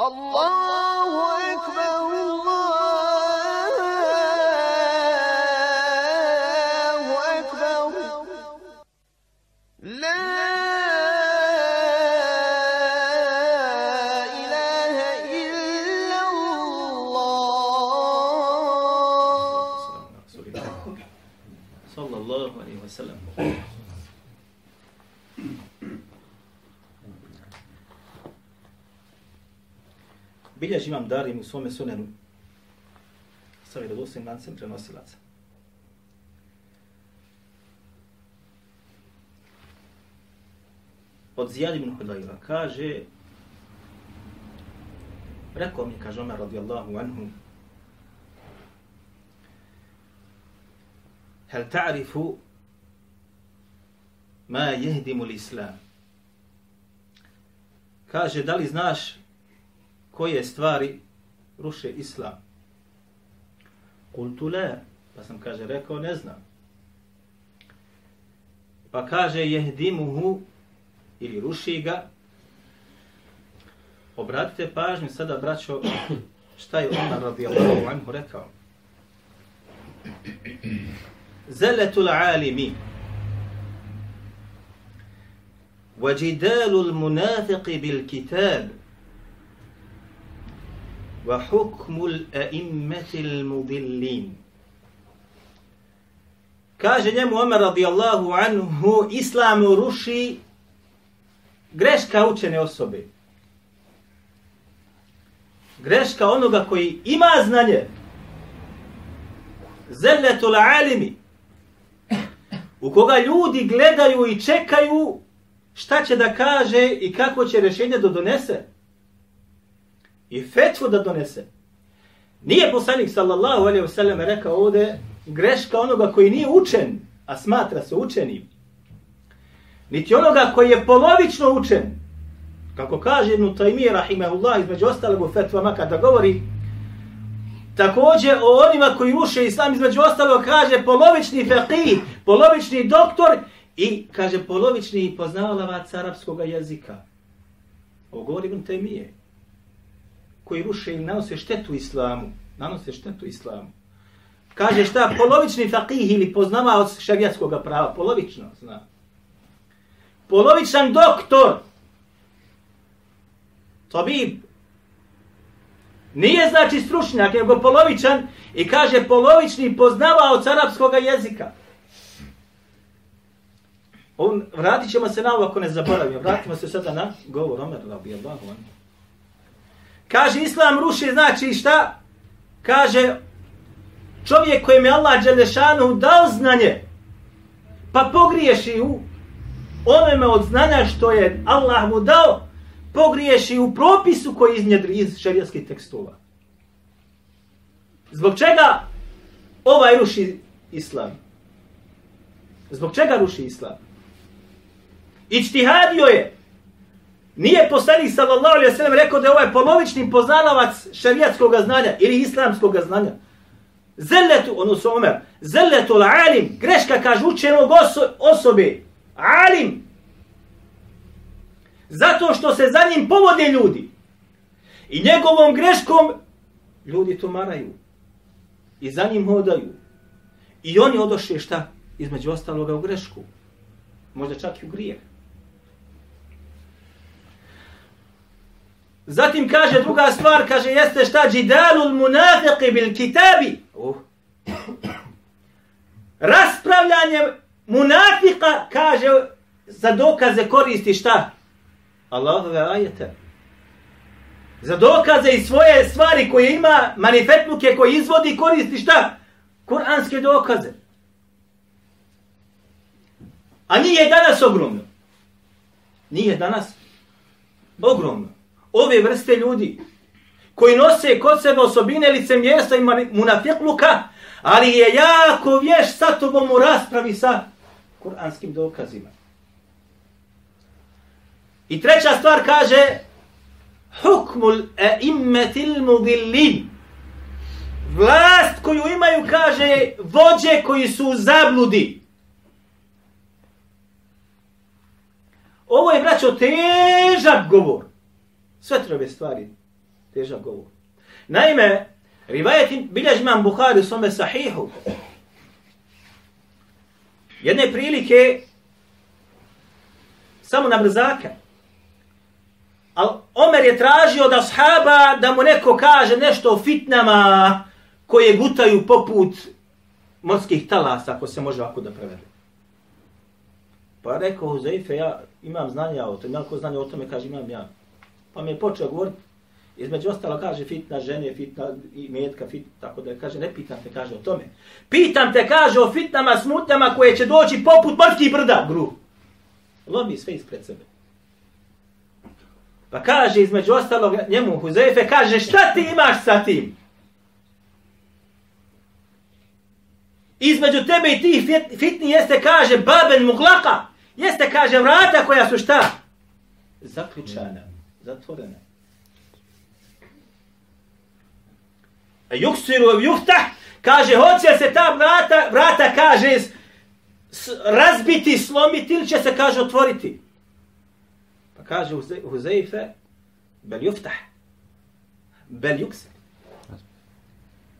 Allahu bilježi imam Darim u svome sunenu sa vjerodostojnim lancem prenosilaca. Od Zijad ibn Hudajla kaže Rekao mi, kaže Omer radijallahu anhu Hel ta'rifu ma jehdimu l'islam? Kaže, da li znaš koje stvari ruše islam kultu la pa sam kaže rekao ne znam pa kaže jehdimuhu ili ruši ga obratite pažnju sada braćo šta je Omar radijallahu anhu rekao زلة العالم وجدال المنافق بالكتاب وحكم الأئمة المضلين Kaže njemu Omer radijallahu anhu, islam ruši greška učene osobe. Greška onoga koji ima znanje. Zelletul alimi, u koga ljudi gledaju i čekaju šta će da kaže i kako će rješenje da donese. I fetvu da donese. Nije poslanik sallallahu alaihi wa sallam rekao ovde greška onoga koji nije učen, a smatra se učenim. Niti onoga koji je polovično učen. Kako kaže Ibn Taymiye rahimahullah između ostalog u fetvama kada govori Također o onima koji ruše islam između ostalo kaže polovični faqih, polovični doktor i kaže polovični poznavalavac arapskog jezika. Ovo govori Ibn Taymiye. Koji ruše i nanose štetu islamu. Nanose štetu islamu. Kaže šta? Polovični faqih ili poznavaoc šarijatskog prava. Polovično zna. Polovičan doktor. Tabib, Nije znači stručnjak, nego polovičan i kaže polovični poznava od arapskog jezika. On, vratit ćemo se na ovo ako ne zaboravimo. Vratimo se sada na govor Omer, rabi Allahu Kaže, islam ruši, znači šta? Kaže, čovjek kojem je Allah Đelešanu dao znanje, pa pogriješi u onome od znanja što je Allah mu dao, pogriješi u propisu koji iznjedri iz šarijaskih tekstova. Zbog čega ovaj ruši islam? Zbog čega ruši islam? Ičtihadio je. Nije poslanik sallallahu alejhi ve sellem rekao da je ovaj polovični poznanovac šerijatskog znanja ili islamskog znanja. Zelletu, ono su omer, zelletu alim, greška kaže učenog oso, osobe, alim, Zato što se za njim povode ljudi. I njegovom greškom ljudi to maraju. I za njim hodaju. I oni odoše šta? Između ostaloga u grešku. Možda čak i u grijeh. Zatim kaže druga stvar, kaže jeste šta džidalul munafiqi bil kitabi. Uh. Raspravljanje munafika, kaže, za dokaze koristi šta? Allahove ajete. Za dokaze i svoje stvari koje ima, manifetluke koje izvodi, koristi šta? Kur'anske dokaze. A nije danas ogromno. Nije danas ogromno. Ove vrste ljudi koji nose kod sebe osobine lice mjesta i munafikluka, ali je jako vješ sa tobom u raspravi sa kuranskim dokazima. I treća stvar kaže hukmul immetil mudillin. Vlast koju imaju, kaže, vođe koji su u zabludi. Ovo je, braćo, težak govor. Sve treba stvari Težak govor. Naime, rivajet bilježi imam Bukhari u svome sahihu. Jedne prilike, samo na brzaka, Al Omer je tražio da shaba da mu neko kaže nešto o fitnama koje gutaju poput morskih talasa, ako se može ovako da prevede. Pa rekao Huzeife, ja imam znanja o tome, ako znanja o tome, kaže imam ja. Pa mi je počeo govoriti, između ostalo kaže fitna žene, fitna i metka, fit, tako da kaže, ne pitam te, kaže o tome. Pitam te, kaže o fitnama, smutnama koje će doći poput morskih brda, gru. Lomi sve ispred sebe. Pa kaže između ostalog njemu Huzeife, kaže šta ti imaš sa tim? Između tebe i ti fitni jeste, kaže, baben muglaka. Jeste, kaže, vrata koja su šta? Zaključana, zatvorene. A juksiru juftah, kaže, hoće se ta vrata, vrata kaže, razbiti, slomiti ili će se, kaže, otvoriti Pa kaže Huzeife, bel juftah, bel juksir,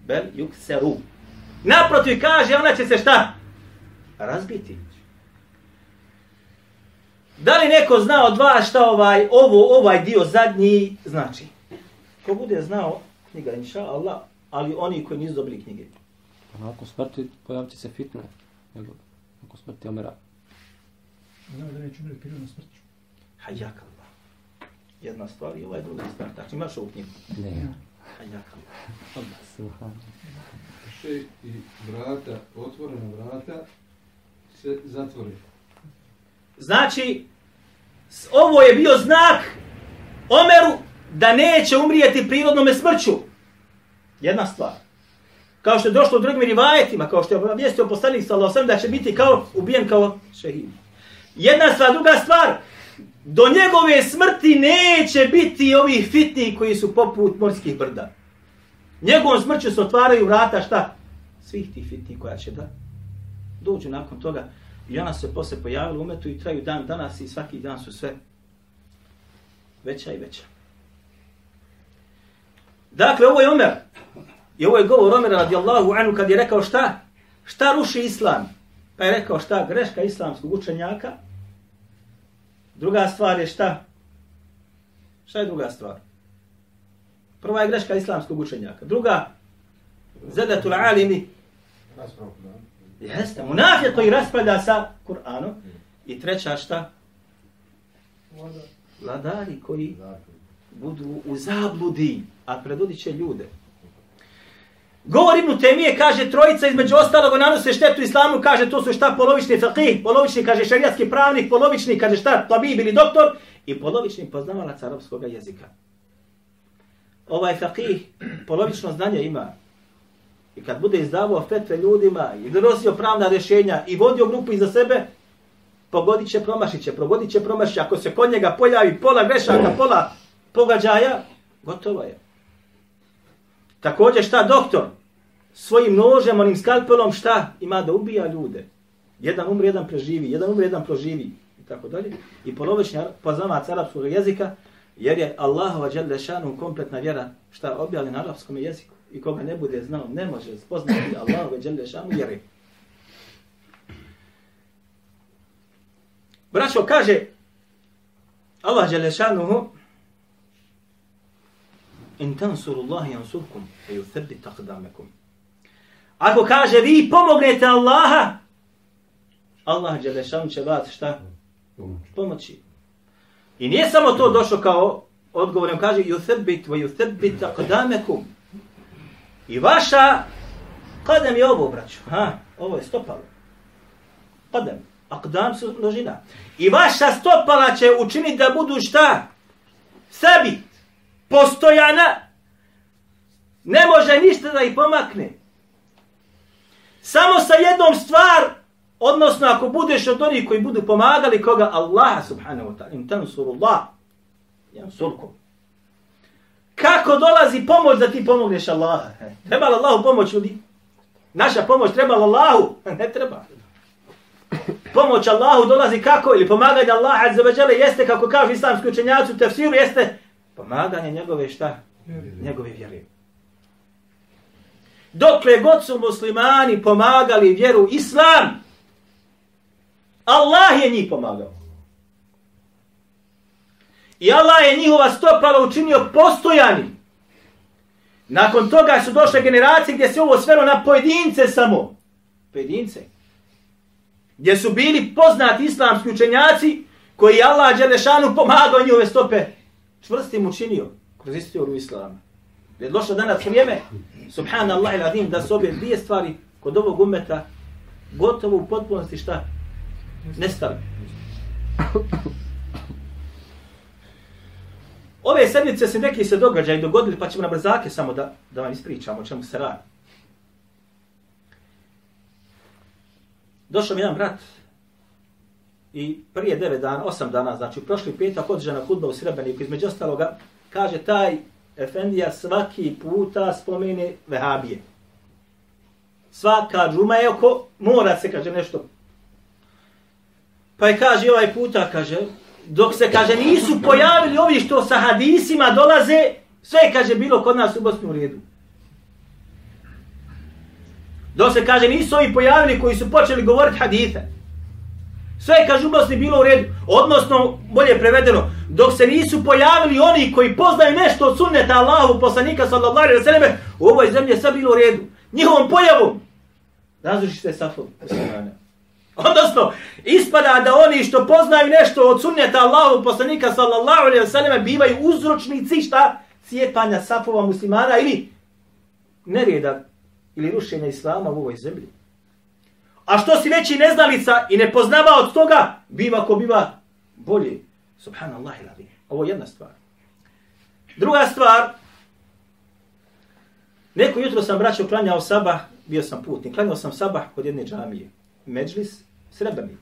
Bel yukseru. Naprotiv kaže, ona će se šta? Razbiti. Da li neko zna od vas šta ovaj, ovo, ovaj dio zadnji znači? Ko bude znao knjiga, inša Allah, ali oni koji nisu dobili knjige. Pa nakon smrti pojaviti se fitne. Nakon smrti Omera. Znamo da neće umreti prije na smrti. Hajjak Allah. Jedna stvar i ovaj druga stvar. Tako imaš ovu knjigu? Ne. Hajjak Allah. Še i vrata, otvorena vrata, se zatvore. Znači, ovo je bio znak Omeru da neće umrijeti prirodnom smrću. Jedna stvar. Kao što je došlo u drugim rivajetima, kao što je obavijestio poslanik sa Allahom, da će biti kao ubijen kao šehid. Jedna stvar, druga stvar, do njegove smrti neće biti ovih fitni koji su poput morskih brda. Njegovom smrću se otvaraju vrata šta? Svih tih fitni koja će da dođu nakon toga. I ona se posle pojavila u umetu i traju dan danas i svaki dan su sve veća i veća. Dakle, ovo je Omer. I ovo je govor Omer radijallahu anhu kad je rekao šta? Šta ruši islam? Pa je rekao šta? Greška islamskog učenjaka Druga stvar je šta? Šta je druga stvar? Prva je greška islamskog učenjaka. Druga, zadatul alimi. Jeste, munafija koji raspravlja sa Kur'anom. I treća šta? Vladari koji budu u zabludi, a predvodit će ljude. Govor Ibn Temije kaže trojica između ostalog nanose štetu islamu, kaže to su šta polovični faqih, polovični kaže šerijatski pravnik, polovični kaže šta tabib ili doktor i polovični poznavalac arapskog jezika. Ovaj faqih polovično znanje ima. I kad bude izdavao fetve ljudima i donosio pravna rješenja i vodio grupu iza sebe, pogodit će, promašit će, će, promašit Ako se kod njega pojavi pola grešaka, pola pogađaja, gotovo je. Također šta doktor? svojim nožem, onim skalpelom, šta? Ima da ubija ljude. Jedan umre, jedan preživi, jedan umre, jedan proživi. I tako dalje. I polovični poznavac arapskog jezika, jer je Allahova dželle šanu kompletna vjera šta objavljena na arapskom jeziku. I koga ne bude znao, ne može spoznati Allahova dželle šanu vjere. Braćo, kaže Allah dželle šanuhu in tansurullahi yansurkum wa yuthabbit aqdamakum Ako kaže vi pomognete Allaha, Allah Đelešan će vas šta? Pomoći. I nije samo to došlo kao odgovorom, kaže yuthabbit wa yuthabbit aqdamakum. I vaša kadem je ovo, braću. Ha, ovo je stopalo. Kadem. Akdam su množina. I vaša stopala će učiniti da budu šta? Sabit. Postojana. Ne može ništa da ih pomakne. Samo sa jednom stvar, odnosno ako budeš od onih koji budu pomagali koga Allah subhanahu wa ta'ala, in tansurullah, yansurkum. Kako dolazi pomoć da ti pomogneš Allaha? Treba li Allahu pomoć ljudi? Naša pomoć treba li Allahu? Ne treba. Pomoć Allahu dolazi kako? Ili pomaganje Allaha azza wa jeste, kako kaže islamski učenjaci u tefsiru, jeste pomaganje njegove šta? njegove vjere. Dokle god su muslimani pomagali vjeru islam, Allah je njih pomagao. I Allah je njihova stopala učinio postojanim. Nakon toga su došle generacije gdje se ovo svelo na pojedince samo. Pojedince. Gdje su bili poznati islamski učenjaci koji je Allah Đelešanu pomagao njihove stope. Čvrstim učinio kroz istoriju islama. Gdje je došlo danas vrijeme, subhanallah i radim, da su obje dvije stvari kod ovog umeta gotovo u potpunosti šta? Nestali. Ove sedmice se neki se događaju dogodili, pa ćemo na brzake samo da, da vam ispričamo o čemu se radi. Došao mi jedan brat i prije 9 dana, osam dana, znači u prošli petak održana hudba u Srebreniku, između ostaloga, kaže taj Efendija svaki puta spomene Vehabije. Svaka džuma je oko, mora se, kaže, nešto. Pa je kaže ovaj puta, kaže, dok se, kaže, nisu pojavili ovi što sa hadisima dolaze, sve, kaže, bilo kod nas u Bosni u redu. Dok se, kaže, nisu ovi pojavili koji su počeli govoriti hadite. Sve, kaže, u Bosni bilo u redu. Odnosno, bolje prevedeno, dok se nisu pojavili oni koji poznaju nešto od sunneta Allahu, poslanika, sallallahu alaihi wa sallam, u ovoj zemlji je sve bilo u redu. Njihovom pojavom, razruši se safom. Odnosno, ispada da oni što poznaju nešto od sunneta Allahu poslanika sallallahu alaihi wa sallam bivaju uzročnici šta? Cijepanja safova muslimana ili nereda ili rušenja islama u ovoj zemlji. A što si veći neznalica i ne poznava od toga, biva ko biva bolje. Subhanallah ilavi. Ovo je jedna stvar. Druga stvar, neko jutro sam braćo klanjao sabah, bio sam putnik, klanjao sam sabah kod jedne džamije. Međlis, srebrnik.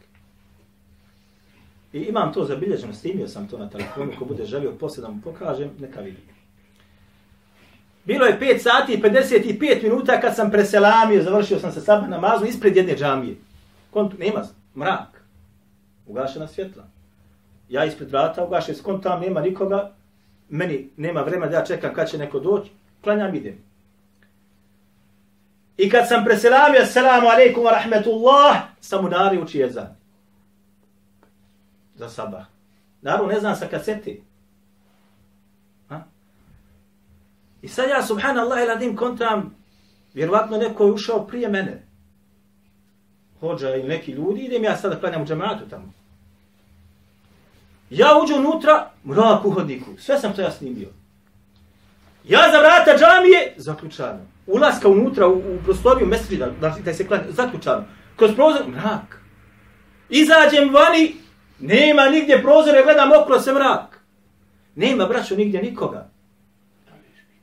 I imam to zabilježeno, snimio sam to na telefonu, ko bude želio poslije da mu pokažem, neka vidi. Bilo je 5 sati i 55 minuta kad sam preselamio, završio sam se sabah namazu ispred jedne džamije. Kont, nema mrak, ugašena svjetla. Ja ispred vrata ugašen, skont tam nema nikoga, meni nema vremena da ja čekam kad će neko doći, klanjam idem. I kad sam preselamio, assalamu alaikum wa rahmetullah, sam udario nario uči. Za sabah. Naravno, ne znam sa kasete. Ha? I sad ja, subhanallah, iladim kontram, vjerovatno neko je ušao prije mene. Hođa ili neki ljudi, idem ja sada klanjam u džematu tamo. Ja uđu unutra, mrak u hodniku. Sve sam to ja snimio. Ja za vrata džamije, zaključano. Ulaska unutra u, u prostoriju mesrida, da, znači da se klanja, zaključano. Kroz prozor, mrak. Izađem vani, nema nigdje prozore, gledam okolo se mrak. Nema, braćo, nigdje nikoga.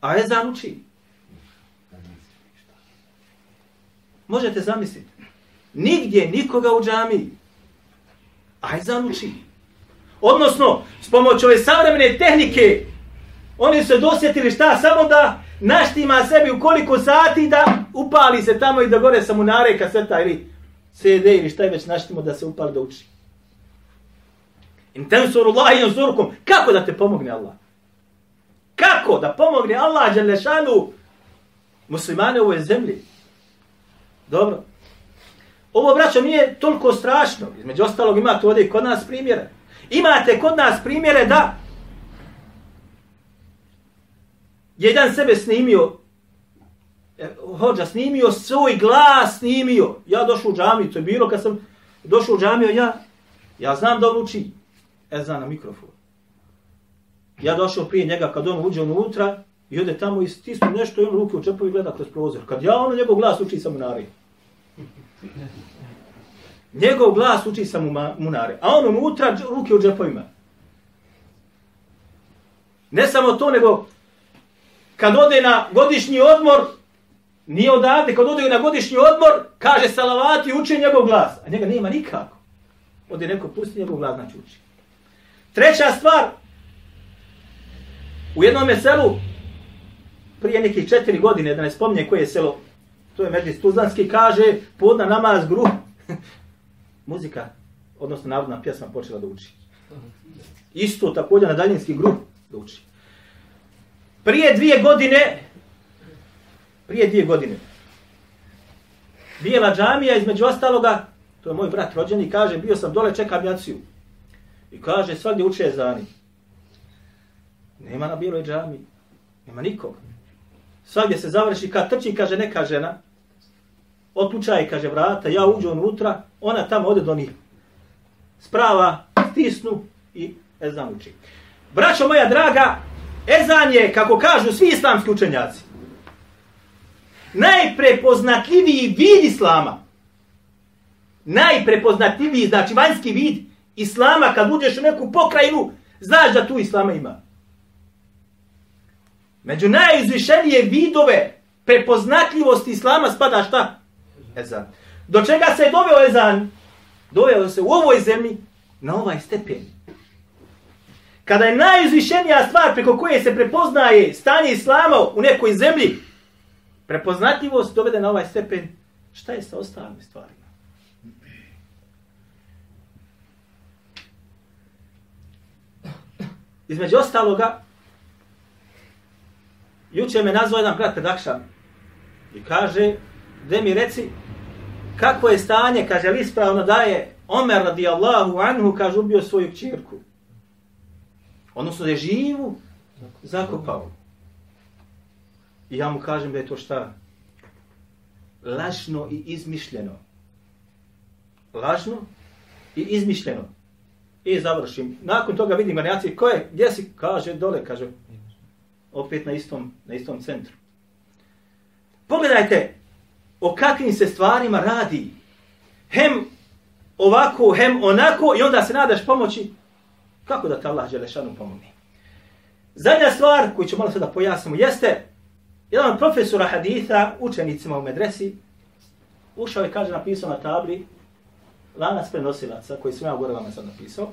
A je zanuči. Možete zamisliti. Nigdje nikoga u džamiji. A je zanuči. Odnosno, s pomoću ove savremene tehnike, oni su dosjetili šta? Samo da naštima sebi u koliko sati da upali se tamo i da gore samunare kaseta ili CD ili šta je već naštimo da se upali da uči. In tensuru Allah. Kako da te pomogne Allah? Kako da pomogne Allah Đelešanu muslimane u ovoj zemlji? Dobro. Ovo, braćo, nije toliko strašno. Između ostalog ima to ovdje kod nas primjere. Imate kod nas primjere da jedan sebe snimio, e, hođa snimio, svoj glas snimio. Ja došao u džamiju, to je bilo kad sam došao u džamiju, ja, ja znam da on uči. E, zna na mikrofon. Ja došao prije njega kad on uđe unutra i ode tamo i stisnu nešto i on ruke u čepu i gleda kroz prozor. Kad ja ono njegov glas uči sam u nari. Njegov glas uči sam u munare. A on unutra ruke u džepovima. Ne samo to, nego kad ode na godišnji odmor, nije odavde, kad ode na godišnji odmor, kaže salavati i uči njegov glas. A njega nema nikako. Ode neko pusti njegov glas, znači uči. Treća stvar, u jednom selu, prije nekih četiri godine, da ne spomnje koje je selo, to je Međis Tuzlanski, kaže, podna namaz gruh, muzika, odnosno narodna pjesma počela da uči. Isto također na daljinski grup da uči. Prije dvije godine, prije dvije godine, bijela džamija između ostaloga, to je moj brat rođeni, kaže, bio sam dole, čekam jaciju. I kaže, svakdje uče zani. Nema na bijeloj džami. Nema nikog. Svakdje se završi, kad trči, kaže neka žena, otlučaj, kaže vrata, ja uđu unutra, ona tamo ode do njih. Sprava, stisnu i ezan uči. Braćo moja draga, ezan je, kako kažu svi islamski učenjaci, najprepoznatljiviji vid islama. Najprepoznatljiviji, znači vanjski vid islama, kad uđeš u neku pokrajinu, znaš da tu islama ima. Među najizvišenije vidove prepoznatljivosti islama spada šta? Ezan. Do čega se je doveo ezan? Doveo se u ovoj zemlji na ovaj stepen. Kada je najuzvišenija stvar preko koje se prepoznaje stanje islama u nekoj zemlji, prepoznatljivost dovede na ovaj stepen, šta je sa ostalim stvarima? Između ostaloga, juče me nazvao jedan brat predakšan i kaže, gde mi reci, kako je stanje, kaže, li ispravno da je Omer radijallahu anhu, kaže, ubio svoju čirku. Odnosno da je živu zakopao. I ja mu kažem da je to šta? Lažno i izmišljeno. Lažno i izmišljeno. I završim. Nakon toga vidim variacije. Ko je? Gdje si? Kaže dole, kaže. Opet na istom, na istom centru. Pogledajte o kakvim se stvarima radi. Hem ovako, hem onako i onda se nadaš pomoći. Kako da te Allah Đelešanu pomogne? Zadnja stvar koju ću malo sada pojasnimo jeste jedan od profesora haditha učenicima u medresi ušao i kaže napisao na tabli lanac prenosilaca koji sam ja gore vama sad napisao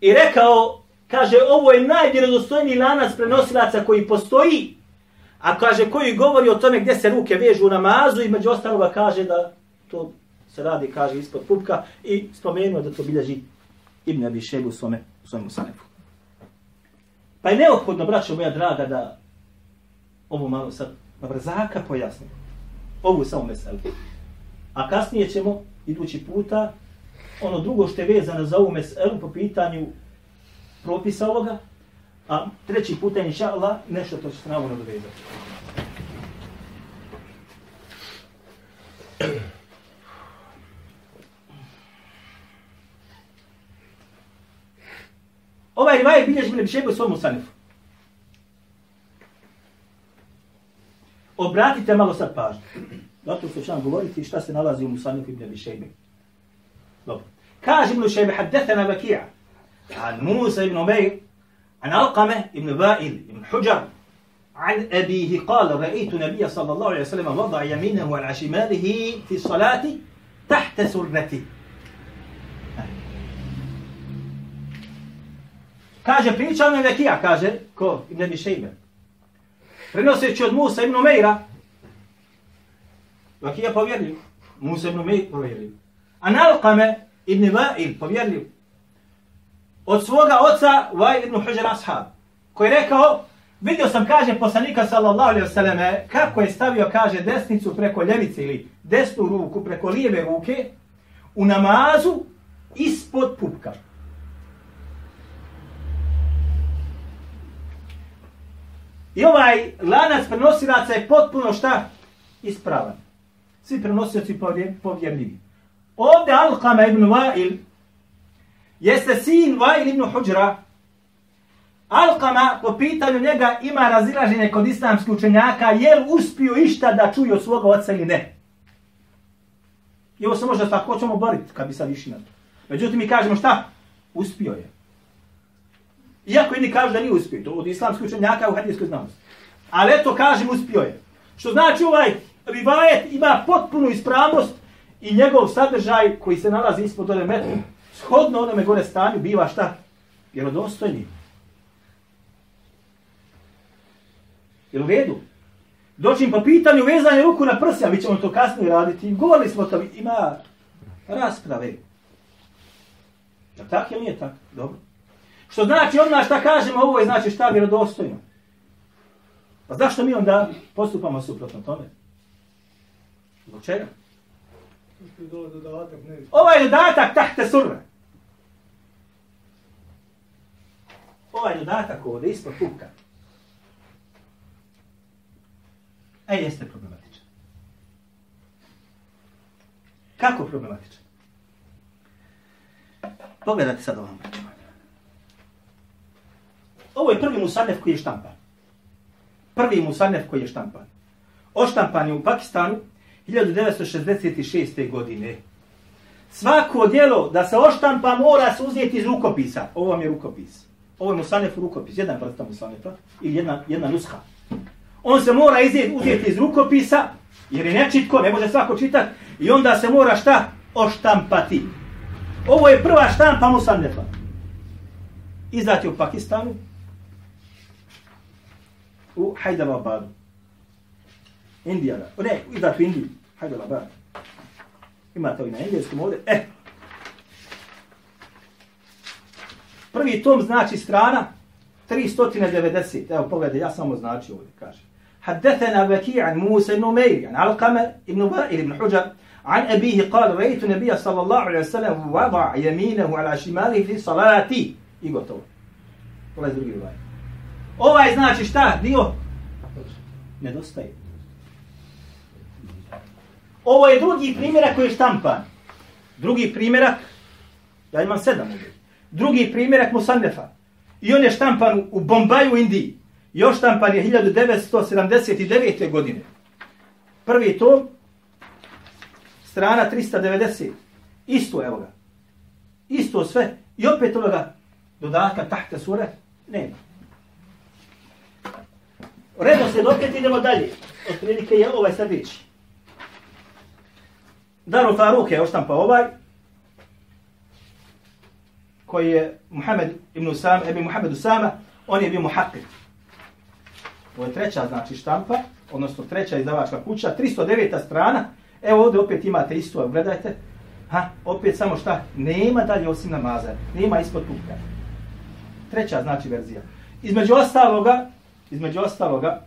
i rekao kaže ovo je najvjerozostojniji lanac prenosilaca koji postoji a kaže koji govori o tome gdje se ruke vežu u namazu i među ostaloga kaže da to se radi kaže ispod pupka i spomenuo da to bilježi Ibn Abi Šebu u svome, u svome sanefu. Pa je neophodno, braćo moja draga, da ovo malo sad na brzaka pojasnim. Ovu samo meselu. A kasnije ćemo, idući puta, ono drugo što je vezano za ovu meselu po pitanju propisa ovoga, a treći puta, inša Allah, nešto to će se navodno dovezati. Ovaj rivaj bilježi mi nebišegu u svom usanifu. Obratite malo sad pažnju. Zato što ću vam govoriti šta se nalazi u Musanifu ibn Shaybi. Dobro. Kaže ibn Shaybi, haddethana Bakija, an Musa ibn Umayr, an Alqame ibn Va'il ibn Hujar, عن أبيه قال رأيت النبي صلى الله عليه وسلم وضع يمينه على شماله في الصلاة تحت سرته Kaže, pričao mi Vekija, kaže, ko? Ibn Abi Šejbe. Prenoseći od Musa ibn Umeira. Vekija povjerljiv. Musa ibn Umeir povjerljiv. A Nalqame ibn Va'il povjerljiv. Od svoga oca Va'il ibn Hujar ashab. Koji je rekao, vidio sam, kaže, poslanika sallallahu alaihi wasallam, kako je stavio, kaže, desnicu preko ljevice ili desnu ruku preko lijeve ruke u namazu ispod pupka. I ovaj lanac prenosilaca je potpuno šta? Ispravan. Svi prenosioci povjerljivi. Ovdje Alqama ibn Wa'il jeste sin Wa'il ibn Huđra. Alqama po pitanju njega ima razilaženje kod islamskih učenjaka je li uspio išta da čuje od svoga oca ili ne. I ovo se može tako ćemo boriti kad bi sad išli na to. Međutim, mi kažemo šta? Uspio je. Iako jedni kažu da nije uspio, to od islamskih učenjaka u hadijskoj znanosti. Ali eto kažem, uspio je. Što znači ovaj rivajet ima potpunu ispravnost i njegov sadržaj koji se nalazi ispod ove metru, shodno onome gore stanju, biva šta? Vjerodostojni. Je u redu? Doći im po pitanju vezanje ruku na prsja, mi ćemo to kasnije raditi. Govorili smo to, ima rasprave. Je tako ili nije tako? Dobro. Što znači odmah šta kažemo, ovo je znači šta vjerodostojno. Pa zašto mi onda postupamo suprotno tome? Zbog čega? Ovaj dodatak tahte surve. Ovaj dodatak ovdje ispod kupka. E, jeste problematičan. Kako problematičan? Pogledajte sad ovom priču. Ovo je prvi musanef koji je štampan. Prvi musanef koji je štampan. Oštampan je u Pakistanu 1966. godine. Svako djelo da se oštampa mora se uzeti iz rukopisa. Ovo vam je rukopis. Ovo je musanef rukopis. Jedan vrsta musanefa ili jedna, jedna nuska. On se mora izjet, uzeti iz rukopisa jer je nečitko, ne može svako čitati. I onda se mora šta? Oštampati. Ovo je prva štampa musanefa. Izdat je u Pakistanu u Hyderabadu. Indija, da. Ne, izdat u Indiju. Hyderabad. Ima to i na engleskom ovdje. E. Prvi tom znači strana 390. Evo pogledaj, ja samo znači ovdje, kaže. حدثنا بكي عن موسى بن مير عن علقمة بن وائل بن حجر عن أبيه قال رأيت النبي صلى الله عليه وسلم وضع يمينه على شماله في صلاتي I gotovo. Ovo je drugi ovaj. Znači šta? Dio? Nedostaje. Ovo je drugi primjerak koji je štampan. Drugi primjerak, ja imam sedam. Drugi primjerak Musannefa. I on je štampan u Bombaju Indiji. Još štampan je 1979. godine. Prvi tom, strana 390. Isto evo ga. Isto sve. I opet ovoga dodatka tahta sure, nema. Redno se opet idemo dalje. Od prilike je ovaj sljedeći. Daru Faruk je oštampa ovaj, koji je Muhammed ibn Usama, Ebi Muhammed Usama, on je bio muhakir. Ovo je treća znači štampa, odnosno treća izdavačka kuća, 309. strana. Evo ovdje opet imate isto, gledajte. Ha, opet samo šta? Nema dalje osim namaza. Nema ispod kupka. Treća znači verzija. Između ostaloga, između ostaloga,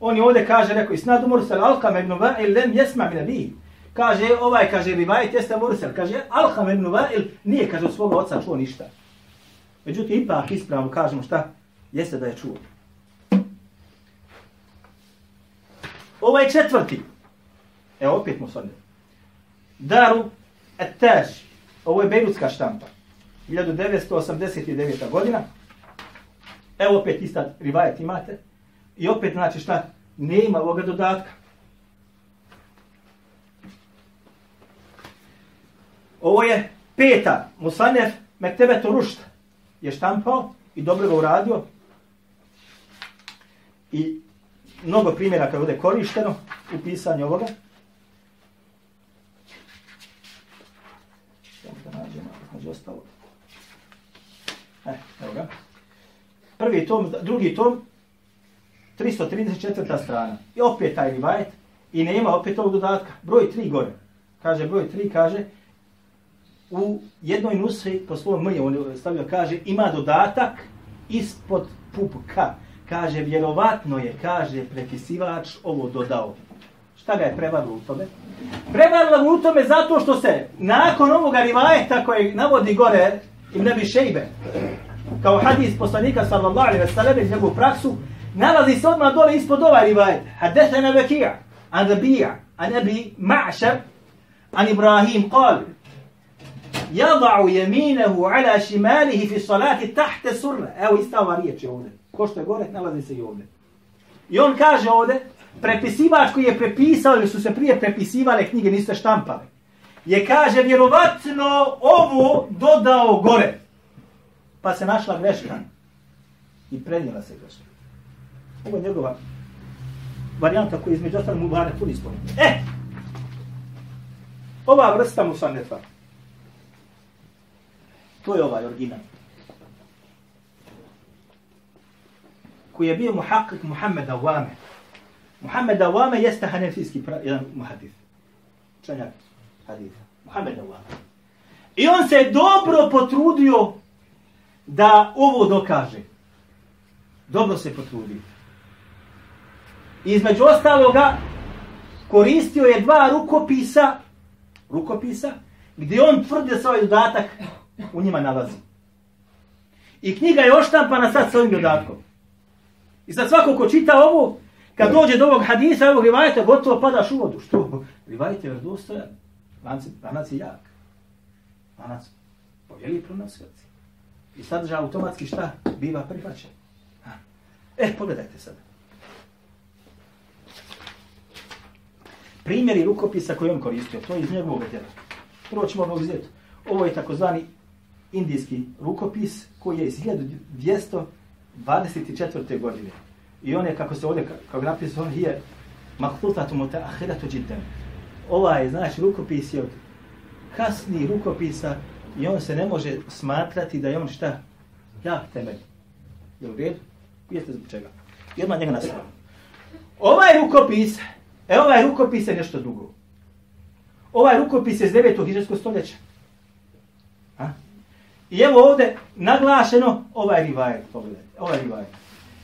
on je ovdje kaže, rekao, isnad mursal alkam ibn va'il lem jesma min abih. Kaže, ovaj, kaže, rivajet jeste mursel. Kaže, alkam ibn va'il nije, kaže, od svoga oca čuo ništa. Međutim, ipak ispravno kažemo šta? Jeste da je čuo. Ovaj četvrti. Evo, opet mu sad, Daru Etaš. Ovo je Bejrutska štampa. 1989. godina. Evo opet ista rivajet imate. I opet znači šta? Nema ovoga dodatka. Ovo je peta. Musanef Mektebe Rušt. je štampao i dobro ga uradio. I mnogo primjera kada bude korišteno u pisanju ovoga. Samo da nađemo, znači ostalo. E, eh, evo ga. Prvi tom, drugi tom, 334. strana. I opet taj rivajet. I nema opet ovog dodatka. Broj 3 gore. Kaže, broj 3 kaže, u jednoj nusri, po svojom mrje, on je stavio, kaže, ima dodatak ispod pupka. Kaže, vjerovatno je, kaže, prepisivač ovo dodao. Šta ga je prevarilo u tome? Prevarilo u tome zato što se nakon ovoga rivajeta koje navodi gore im ne bi šejbe, kao hadis poslanika sallallahu alaihi wasallam sellem iz njegovu praksu, nalazi se odmah dole ispod ovaj rivajet. Hadethana Bekija, an Rabija, an Abi Ma'šar, an Ibrahim, kal, jada'u jeminehu ala šimalihi fi salati tahte surra. Evo ista ova riječ je ovdje. Ko što je gore, nalazi se i ovdje. I on kaže ovdje, prepisivač koji je prepisao, ili su se prije prepisivale knjige, niste štampale, je kaže vjerovatno ovo dodao gore. Pa se našla greška. I prenijela se greška. Ovo je njegova varijanta koja između ostalog mu vare puni spomenuti. E! Ova vrsta musanefa. To je ovaj original. Koji je bio muhakkik Muhammed Awame. Muhammed Awame jeste hanefijski jedan muhadif. Čanjak haditha. Muhammed Awame. I on se dobro potrudio da ovo dokaže. Dobro se potrudio. Između ostaloga, koristio je dva rukopisa, rukopisa, gdje on tvrdi da se ovaj dodatak u njima nalazi. I knjiga je oštampana sad s ovim dodatkom. I sad svako ko čita ovo, kad dođe do ovog hadisa, ovog rivajta, gotovo padaš u vodu. Što? Rivajet je vrdostojan. Lanac je jak. Lanac povjeli pronosioci. I sadržaj automatski šta? Biva prihvaćen. Ha. E, pogledajte sada. Primjeri rukopisa koje on koristio, to je iz njegovog djela. Prvo ćemo ovo uzeti. Ovo je takozvani indijski rukopis koji je iz 1224. godine. I on je, kako se ovdje, kako napisao, on je mahtutatu muta ahiratu. Ovaj, znači, rukopis je od kasnijih rukopisa i on se ne može smatrati da je on šta? Jak temelj. Jel u redu? Vidite zbog čega. I odmah njega nastavljamo. Ovaj rukopis, e ovaj rukopis je nešto drugo. Ovaj rukopis je iz 9. hiđarskog stoljeća. A? I evo ovdje naglašeno ovaj rivajet, pogledajte, ovaj rivajet.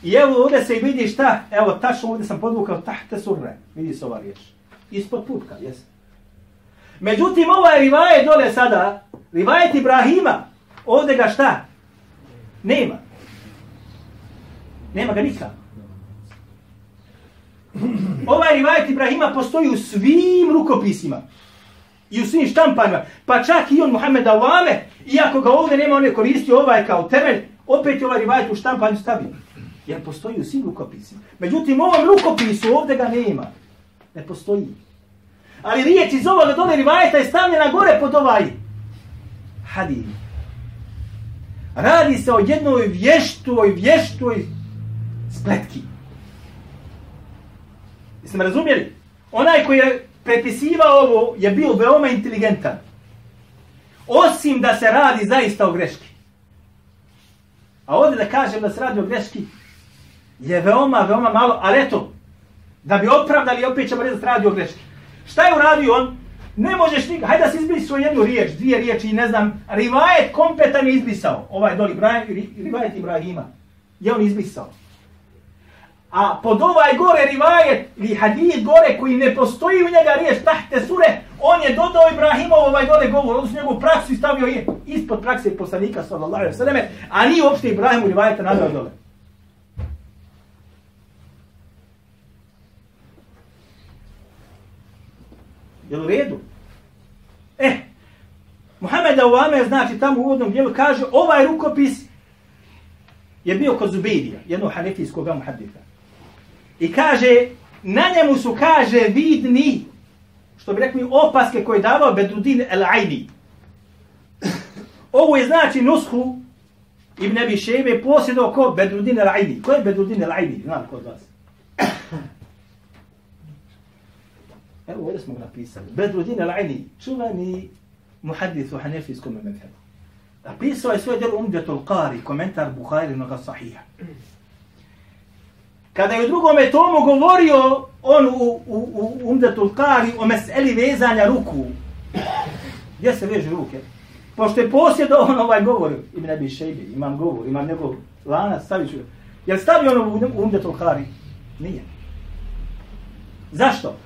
I evo ovdje se vidi šta, evo tačno ovdje sam podvukao tahte surre, vidi se ova riječ. Ispod putka, jes. Međutim, ovaj rivajet dole sada, rivajet Ibrahima, ovdje ga šta? Nema. Nema ga nikak. Ovaj rivajet Ibrahima postoji u svim rukopisima. I u svim štampanima, Pa čak i on Muhammed Awame, iako ga ovdje nema, on je koristio ovaj kao temelj, opet je ovaj rivajet u štampanju stavio. Jer postoji u svim rukopisima. Međutim, u ovom rukopisu ovdje ga nema. Ne postoji. Ali riječ iz ovoga dole rivajeta je stavljena gore pod ovaj hadin. Radi se o jednoj vještoj, vještoj spletki. Jeste me razumjeli? Onaj koji je prepisivao ovo je bio veoma inteligentan. Osim da se radi zaista o greški. A ovdje da kažem da se radi o greški je veoma, veoma malo, ali eto, da bi opravdali, opet ćemo reći da se radi o greški. Šta je uradio on? Ne možeš nikad, hajde da se izbrisao jednu riječ, dvije riječi i ne znam, rivajet kompetan je izbrisao, ovaj doli, rivajet Ibrahima, je on izbrisao. A pod ovaj gore rivajet ili hadid gore koji ne postoji u njega riječ tahte sure, on je dodao Ibrahimov ovaj dole govor, odnosno njegovu praksu i stavio je ispod prakse poslanika sallallahu alaihi sallam, a nije uopšte Ibrahimu rivajeta nadao dole. Jel u redu? E, Muhammed Awame, znači tamo u uvodnom dijelu kaže, ovaj rukopis je bio kod Zubejdija, jednog hanefijskog muhadita. I kaže, na njemu su, kaže, vidni, što bi rekli, opaske koje je davao Bedrudin El Aini. Ovo je znači nushu Ibn Abi Shebe posjedao ko Bedrudin El Aini. Ko je Bedrudin El Aini? Znam ko od vas. Evo ovdje smo ga napisali. Bedrudin al-Aini, čuvani muhadith u hanefijskom medhebu. Napisao je svoj del Umdetul Qari, komentar Bukhari noga sahija. Kada je u drugome tomu govorio on u, u, u Umdetul Qari o meseli vezanja ruku. Gdje se veže ruke? Pošto je posjedo on ovaj govor, Ibn Abi Šejbe, imam govor, imam njegov lanac, stavit ću. Jel stavio ono u Umdetul Qari? Nije. Zašto?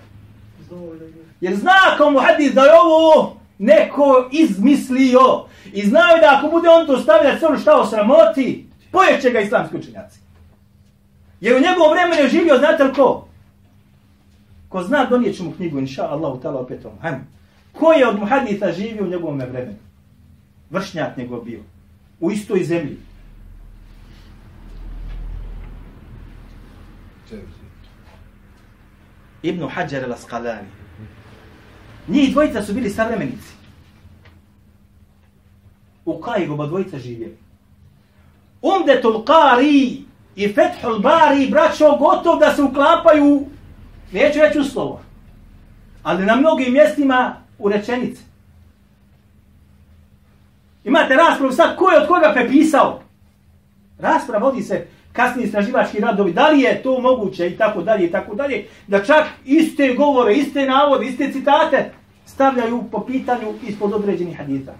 Jer zna kao mu hadis da je ovo neko izmislio. I znaju da ako bude on to stavlja sve ono šta osramoti, pojeće ga islamski učenjaci. Jer u njegovom vremenu je živio, znate li ko? Ko zna, donijet ću mu knjigu, inša Allah, u tala opet ovom. Hajmo. Ko je od muhadita živio u njegovom vremenu? Vršnjak njegov bio. U istoj zemlji. Ibn Hajar al-Asqalani. Njih dvojica su bili savremenici. U Kajigu ba dvojica živjeli. Umdetul Qari i Fethul Bari, braćo, gotov da se uklapaju, neću reći u slovo, ali na mnogim mjestima u rečenice. Imate raspravu sad, ko je od koga prepisao? Rasprava vodi se kasni istraživački radovi, da li je to moguće i tako dalje i tako dalje, da čak iste govore, iste navode, iste citate stavljaju po pitanju ispod određenih hadita.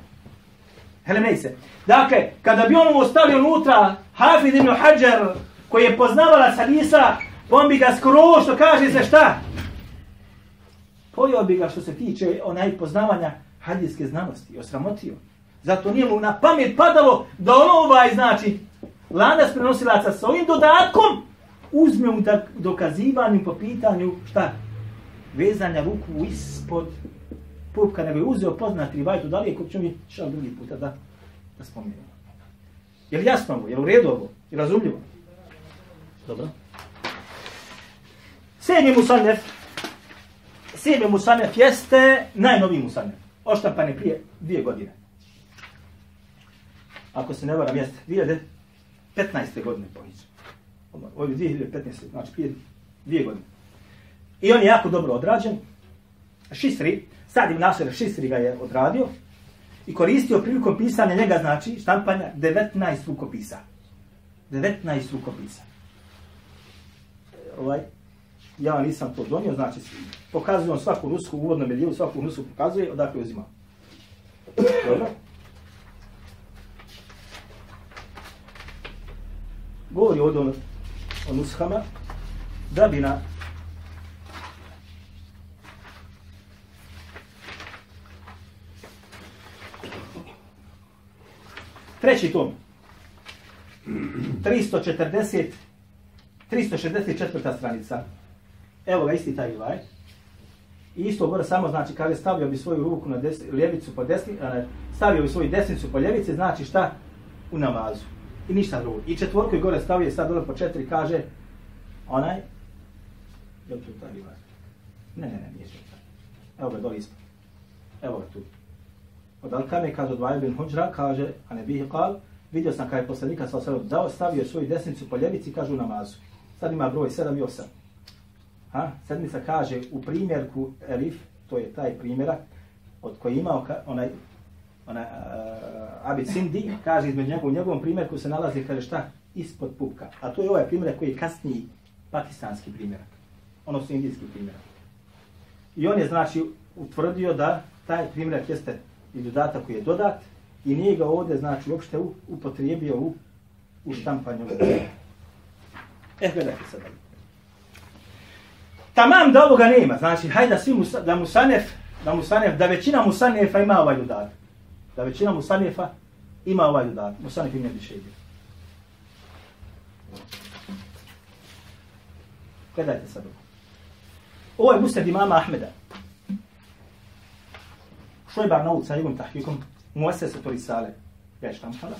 Hele, se. Dakle, kada bi on ostavio unutra Hafid ibn Hajar, koji je poznavala hadisa, on bi ga skoro, što kaže se šta? Pojao bi ga što se tiče onaj poznavanja hadijske znanosti, osramotio. Zato nije mu na pamet padalo da on ovaj, znači, lanac prenosilaca sa ovim dodatkom uzme u dokazivanju po pitanju, šta? Vezanja ruku ispod pupka, nego je uzeo poznati rivajtu, da li je kod ćemo mi šal drugi puta da, da spomenu. Je li jasno ovo? Je li u redu ovo? Je li razumljivo? Dobro. Sedmi musanef. Sedmi musanef jeste najnoviji musanef. Oštampan je prije dvije godine. Ako se ne varam, jeste 2015. godine pohiđa. Ovo je 2015. znači prije dvije godine. I on je jako dobro odrađen. Šisri, sad im Nasir Šisri ga je odradio i koristio prilikom pisanja njega, znači štampanja 19 rukopisa. 19 rukopisa. Ovaj, ja nisam to donio, znači pokazujem svaku rusku, uvodno mediju, svaku rusku pokazuje, odakle uzima. Dobro. Govori ovdje o, o nushama, da bi na Treći tom. 340 364. stranica. Evo ga isti taj vaj. I isto gore samo znači kada je stavio bi svoju ruku na des, ljevicu po desni, stavio bi svoju desnicu po ljevici, znači šta? U namazu. I ništa drugo. I četvorku je gore stavio sad dole po četiri kaže onaj je li tu taj vaj? Ne, ne, ne, nije to Evo ga dole ispod. Evo ga tu. Od Alkame kaže od Vajbin Huđra, kaže, a ne bih kal, vidio sam kada je poslanika sa osvijem dao, stavio svoju desnicu po ljevici, kaže u namazu. Sad ima broj 7 i 8. Ha? Sedmica kaže u primjerku Elif, to je taj primjerak, od koji imao onaj, ona, e, uh, Abid Sindi, kaže između njegovom, njegovom primjerku se nalazi, kaže šta, ispod pupka. A to je ovaj primjerak koji je kasniji pakistanski primjerak. Ono su indijski primjerak. I on je znači utvrdio da taj primjerak jeste i dodatak koji je dodat i nije ga ovdje znači uopšte upotrijebio u, u štampanju. Eh, gledajte sad. Tamam da ovoga nema, znači hajde da, svi musa, da musanef, da musanef, da većina musanefa ima ovaj dodatak. Da većina musanefa ima ovaj dodatak. Musanef im ne bi. Gledajte sad ovo. Ovo je musned imama Ahmeda. Šojb Arnaud sa njegovim tahkikom, muese se to risale. Ja je štampala.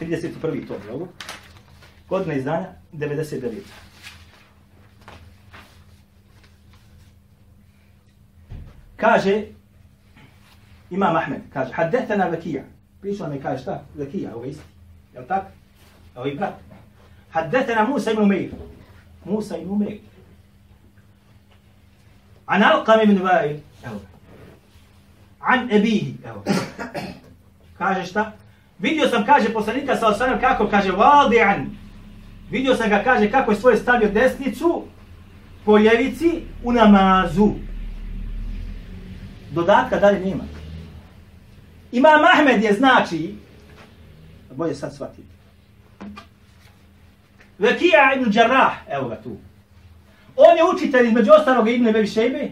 31. to je ovo. Godina izdanja, 99. Kaže, Imam Ahmed kaže, haddetena vekija. Pričao mi kaže šta? Vekija, ovo isti. Je li tak? Ovo i brat. Haddetena Musa ibn Umeir. Musa ibn Umeir. An Alqam ibn Vail. Evo. An Ebihi. Evo. kaže šta? Vidio sam, kaže, poslanika sa osanem kako, kaže, Valdi'an. Vidio sam ga, kaže, kako je svoje stavio desnicu po ljevici u namazu. Dodatka dalje nema. Imam Ahmed je znači, bolje sad shvatiti. Vekija ibn Đarrah, evo ga tu. On je učitelj između ostalog Ibn Bebi Šejbe.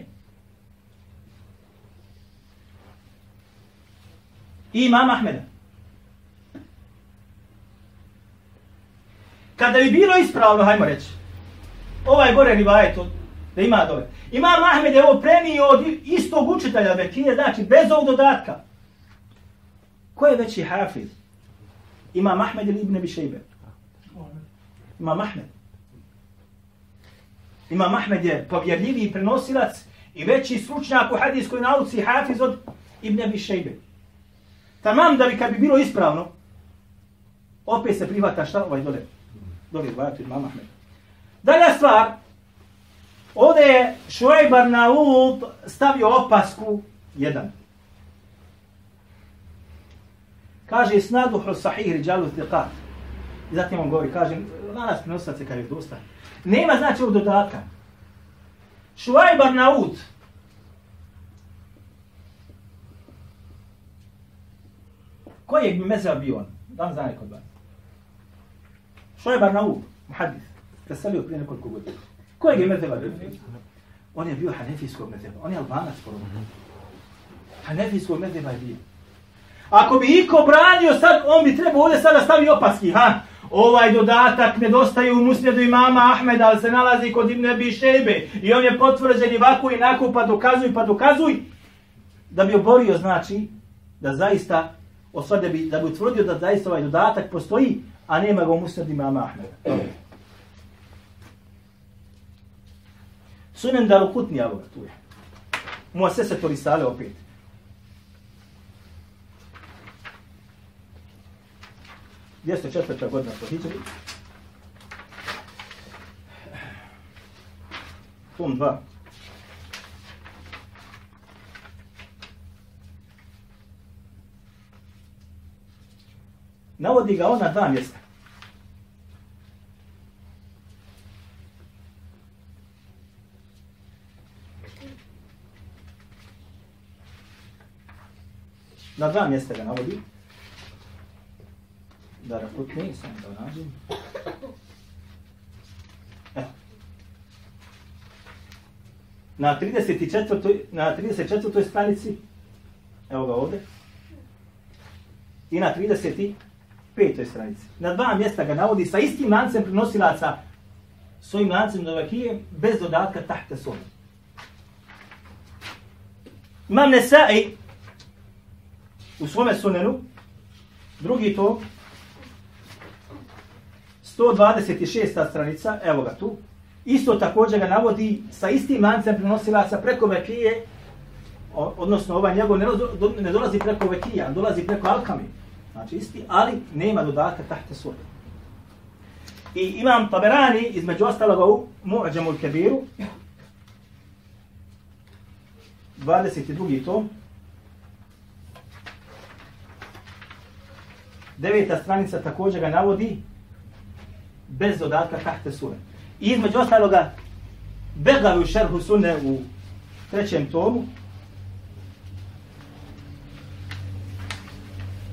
I imam Ahmeda. Kada bi bilo ispravno, hajmo reći, ovaj gore rivajet, da ima dole. Imam Ahmed je ovo prenio od istog učitelja Bekije, znači bez ovog dodatka. Ko je veći hafiz? Imam Ahmed ili Ibn Bišejbe? Imam Ahmed. Imam Ahmed je povjerljiviji prenosilac i veći stručnjak u hadijskoj nauci hafiz od Ibn Bišejbe. Tamam da bi kad bi bilo ispravno, opet se prihvata šta ovaj dole. Dole dvajatu Imam Ahmed. Dalja stvar, ovdje je Šuajbar na stavio opasku jedan. Kaže, snaduhu sahih riđalu zdiqat. I zatim on govori, kaže, lanas prenosac je kad je. Nema znači ovog dodatka. Šuajb Arnaud. Kojeg bi mezeva bio on? Da li zna neko od vas? Što je Barnaub? Muhadis. Preselio prije nekoliko godina. Kojeg je mezeva bio? On je bio hanefijskog mezeva. On je albanac porodno. Hanefijskog mezeva je bio. Ako bi iko branio sad, on bi trebao ovdje sada stavi opaski, ha? Ovaj dodatak nedostaje u musnedu imama Ahmeda, ali se nalazi kod Ibn Abi Šejbe. I on je potvrđen i ovako i nako, pa dokazuj, pa dokazuj. Da bi oborio, znači, da zaista, osvade bi, da bi utvrdio da zaista ovaj dodatak postoji, a nema ga u musnedu imama Ahmeda. Sunen Darukutni, evo ga tu je. Moja to risale opet. 204. godina po Hidžri. Tom 2. Navodi ga ona dva mjesta. Na dva mjesta ga navodi da rakutni, sam da nađem. Na 34. na 34. stranici, evo ga ovdje, i na 35. stranici. Na dva mjesta ga navodi sa istim lancem prenosilaca svojim lancem do vakije, bez dodatka tahte sunne. Imam Nesai u svome sunenu, drugi to, 126. stranica, evo ga tu, isto također ga navodi sa istim lancem prenosilaca preko vekije, odnosno ovaj njegov ne, ne dolazi preko vekija, dolazi preko alkami. Znači isti, ali nema dodatka tahte sura. I imam Taberani, između ostaloga u Mu'ađamu Kebiru, 22. tom, deveta stranica također ga navodi bez dodatka tahte sure. I između ostaloga, Begavi u šerhu sunne u trećem tomu,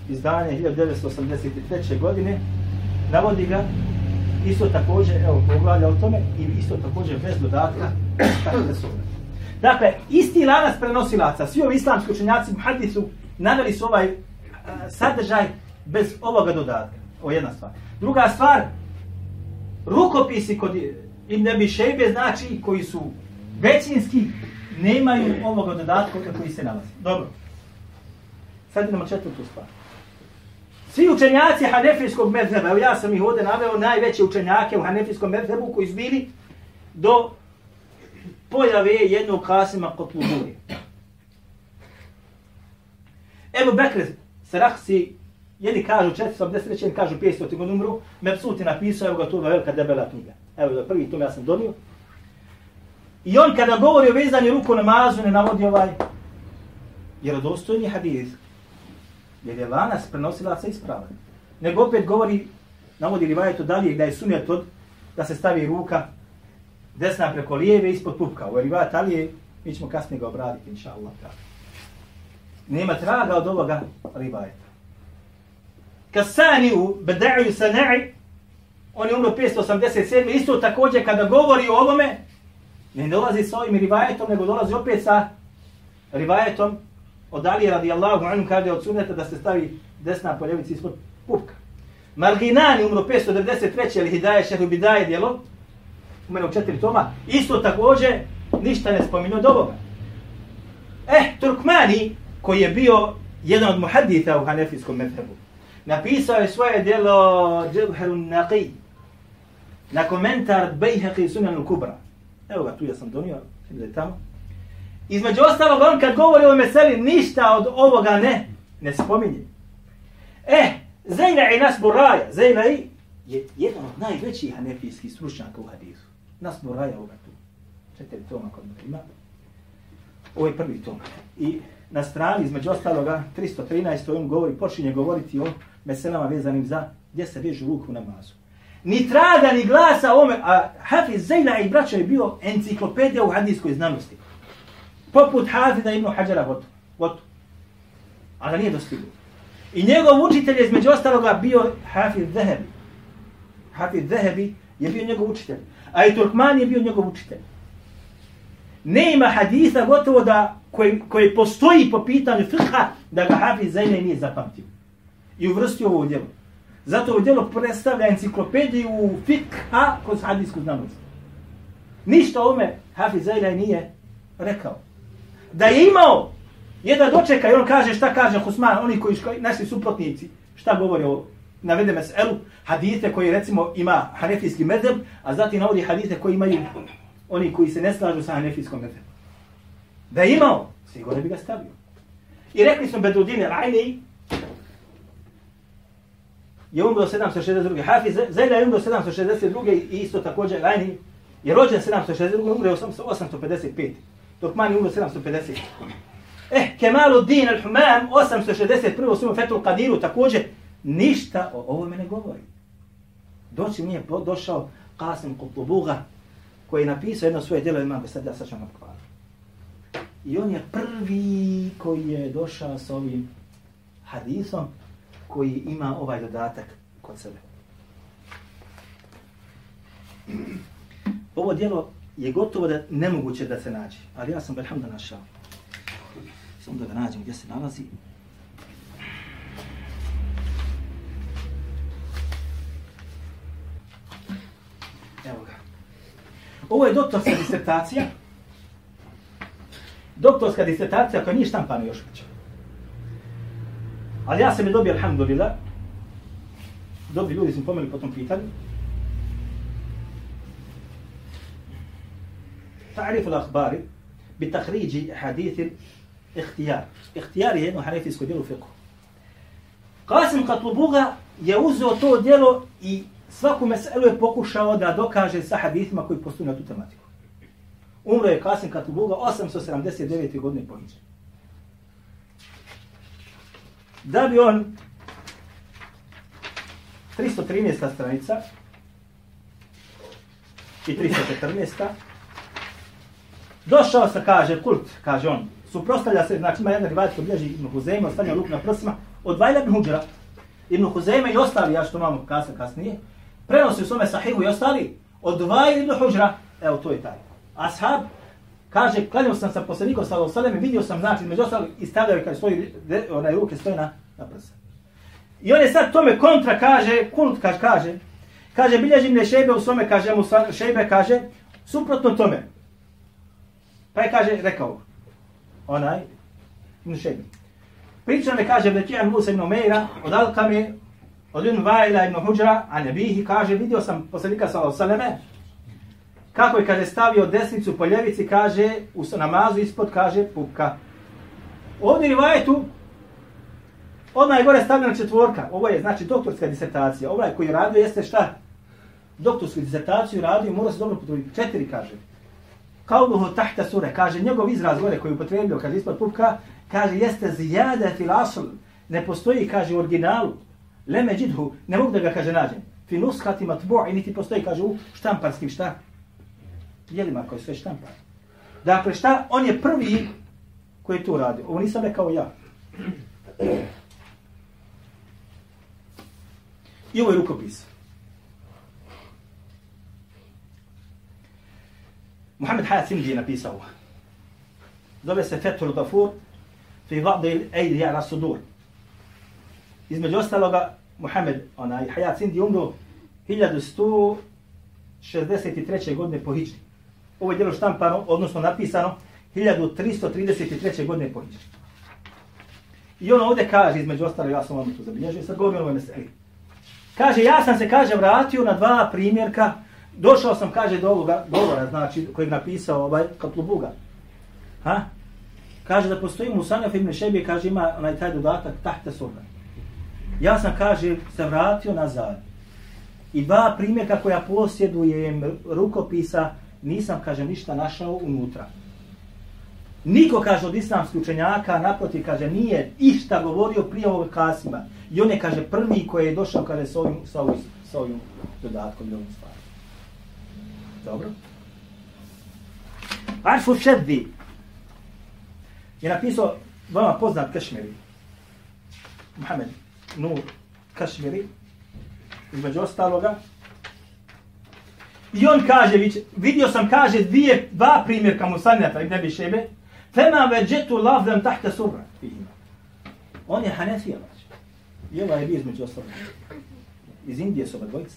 izdanje 1983. godine, navodi ga isto također, evo, poglavlja o tome, i isto također bez dodatka tahte sure. Dakle, isti lanac prenosilaca, svi ovi islamski učenjaci muhadisu naveli su ovaj a, sadržaj bez ovoga dodatka. O jedna stvar. Druga stvar, rukopisi kod Ibn Abi Šejbe, znači koji su većinski, nemaju ovoga dodatka koji se nalazi. Dobro. Sad idemo četvrtu stvar. Svi učenjaci Hanefijskog medzheba, evo ja sam ih ovdje naveo, najveće učenjake u Hanefijskom medzhebu koji su bili do pojave jednog kasima kod. Ebu Bekr Sarahsi Jedni kažu 483, jedni kažu 500 godinu umru. Mepsut je napisao, evo ga tu velika debela knjiga. Evo ga prvi tom ja sam donio. I on kada govori o vezanju ruku namazu, ne navodi ovaj vjerodostojni hadis. Jer je lanas se ispravan. Nego opet govori, navodi li vajetu dalje, da je sunjet od da se stavi ruka desna preko lijeve ispod pupka. Ovo je rivajet, ali je, mi ćemo kasnije ga obraditi, inša Allah. Nema traga od ovoga rivajeta. Kasani u Beda'u Sana'i, on je umro 587. Isto također kada govori o ovome, ne dolazi sa ovim rivajetom, nego dolazi opet sa rivajetom od Ali radijallahu anhu kada je od sunneta da se stavi desna poljevica ispod pupka. Marginani umro 593. ili Hidaje šehu Bidaje djelo, u u četiri toma, isto također ništa ne spominio od ovoga. Eh, Turkmani, koji je bio jedan od muhaditha u hanefijskom medhebu, napisao je svoje djelo Džebherun Naqi na komentar Bejheqi Sunan al-Kubra. Evo ga, tu ja sam donio, da je tamo. Između ostalog, on kad govori o meseli, ništa od ovoga ne, ne spominje. Eh, Zeyna i Nas Buraja, Zeyna i je jedan od najvećih hanefijskih stručnjaka u hadisu. Nas Buraja ovoga tu. Četiri toma kod ima. Ovo je prvi tom. I na strani, između ostaloga, 313. on govori, počinje govoriti o meselama vezanim za gdje se vežu ruku u namazu. Ni traga, ni glasa ome, a Hafiz Zeyna i braća je bio enciklopedija u hadijskoj znanosti. Poput Hafida ibn Hađara Votu. Votu. Ali nije dostiglo. I njegov učitelj je između ostaloga bio Hafiz Zehebi. Hafiz Zehebi je bio njegov učitelj. A i Turkman je bio njegov učitelj. Ne ima hadisa gotovo da koji, koji postoji po pitanju fiqha da ga Hafiz Zahebi nije zapamtio. I uvrstio ovo djelo. Zato ovo djelo predstavlja enciklopediju fikha kroz hadijsku znanost. Ništa ome Hafiz Zahebi nije rekao. Da je imao jedan dočeka i on kaže šta kaže Husman, oni koji ško, naši suprotnici, šta govore o navede meselu, hadite koji recimo ima hanefijski medeb, a zatim navodi hadite koji imaju oni koji se ne slažu sa hanefijskom medebom. Da je imao, sigurno bi ga stavio. I rekli smo Bedrudine Rajni, je umro 762. Hafiz Zajda je umro 762. i isto također Rajni je rođen 762. umre 855. Turkman je umro 750. Eh, Kemaluddin al-Humam, 861. svima Fetul Qadiru, također, ništa o ovome ne govori. Doći mi je došao Qasim Qutlubuga, koji je napisao jedno svoje djelo, imam sad ja sačam kvaru. I on je prvi koji je došao s ovim hadisom, koji ima ovaj dodatak kod sebe. Ovo dijelo je gotovo da nemoguće da se nađe, ali ja sam belhamda našao. Samo da ga nađem gdje se nalazi. Evo ga. Ovo je doktorska disertacija. Doktorska disertacija koja nije štampana još već. Ali ja sam je dobio, alhamdulillah, dobri ljudi su pomeli po tom pitanju. تعريف الأخبار بتخريج حديث اختيار اختيار je jedno hanefijsko djelo u fiqhu. Qasim Katlubuga je uzeo to djelo i svaku meselu je pokušao da dokaže sa hadithima koji postoju na tu tematiku. Umro je Qasim Katlubuga 879. godine po Hidži. Da bi on 313. stranica i 314. Došao se, kaže, kult, kaže on, suprostavlja se, znači ima jedna rivajet koji bilježi Ibn Huzeyme, ostavlja luk na prsima, od Vajla Ibn Huđara, Ibn Huzeyme i ostali, ja što imamo kasa kasnije, prenosi u svome sahihu i ostali, od Vajla Ibn Huđara, evo to je taj. Ashab, kaže, klanio sam sa poslanikom sa Osaleme, vidio sam, znači, među ostali, i stavljaju, kaže, svoje onaj, ruke stoje na, na prsa. I on je sad tome kontra, kaže, kult, kaže, kaže, kaže, bilježi mne šejbe u svome, kaže, mu šejbe, kaže, suprotno tome. Pa je, kaže, rekao, onaj, Ibn šejbe. Priča me kaže Bekijan Musa ibn Umeira, od Alkame, od Ibn Vajla ibn Huđra, a nebihi, kaže, vidio sam poslanika sa Losaleme, kako je, kaže, stavio desnicu po ljevici, kaže, u namazu ispod, kaže, pupka. Ovdje rivajetu, odmah je gore stavljena četvorka. Ovo je, znači, doktorska disertacija. Ovaj koji je radio jeste šta? Doktorsku disertaciju radio, mora se dobro potruditi. Četiri, kaže. Kauluhu tahta sure, kaže, njegov izraz gore koji je upotrebio, kaže, ispod pupka, kaže, jeste zijade fil asl, ne postoji, kaže, u originalu, leme džidhu, ne mogu da ga, kaže, nađem. Fi nushati matbu' niti postoji, kaže, u štamparskim šta? Dijelima koji sve štampane. Dakle, šta? On je prvi koji je to radio. Ovo nisam rekao ja. I ovo je rukopis. Muhammed Hayat Sindi je napisao. Zove se Fethul Gafur fi vadi ejdi ala sudur. Između ostaloga, Muhammed, onaj, Hayat Sindi je umro 1163. godine po Hidžri. Ovo je djelo štampano, odnosno napisano 1333. godine po Hidžri. I on ovdje kaže, između ostalo, ja sam vam to zabilježio, sad govorim o meseli. Kaže, ja sam se, kaže, vratio na dva primjerka došao sam, kaže, do ovoga govora, znači, kojeg napisao ovaj Katlubuga. Ha? Kaže da postoji Musanjaf ibn Šebije, kaže, ima onaj taj dodatak, tahte surga. Ja sam, kaže, se vratio nazad. I dva primjerka koja posjedujem rukopisa, nisam, kaže, ništa našao unutra. Niko, kaže, od islamskih učenjaka, naproti, kaže, nije išta govorio prije ovog kasima. I on je, kaže, prvi koji je došao, kaže, s ovim, s ovim, s ovim dodatkom i ovim stvarima. Dobro. Arfu Šeddi je napisao vama poznat Kašmiri. Muhammed Nur Kašmiri, između ostaloga. I on kaže, vidio sam, kaže, dvije, dva primjerka Musanjata i Nebi Šebe, fema veđetu lavdem tahta subra. On je Hanefija, znači. I ova je bio između ostaloga. Iz Indije su oba dvojica.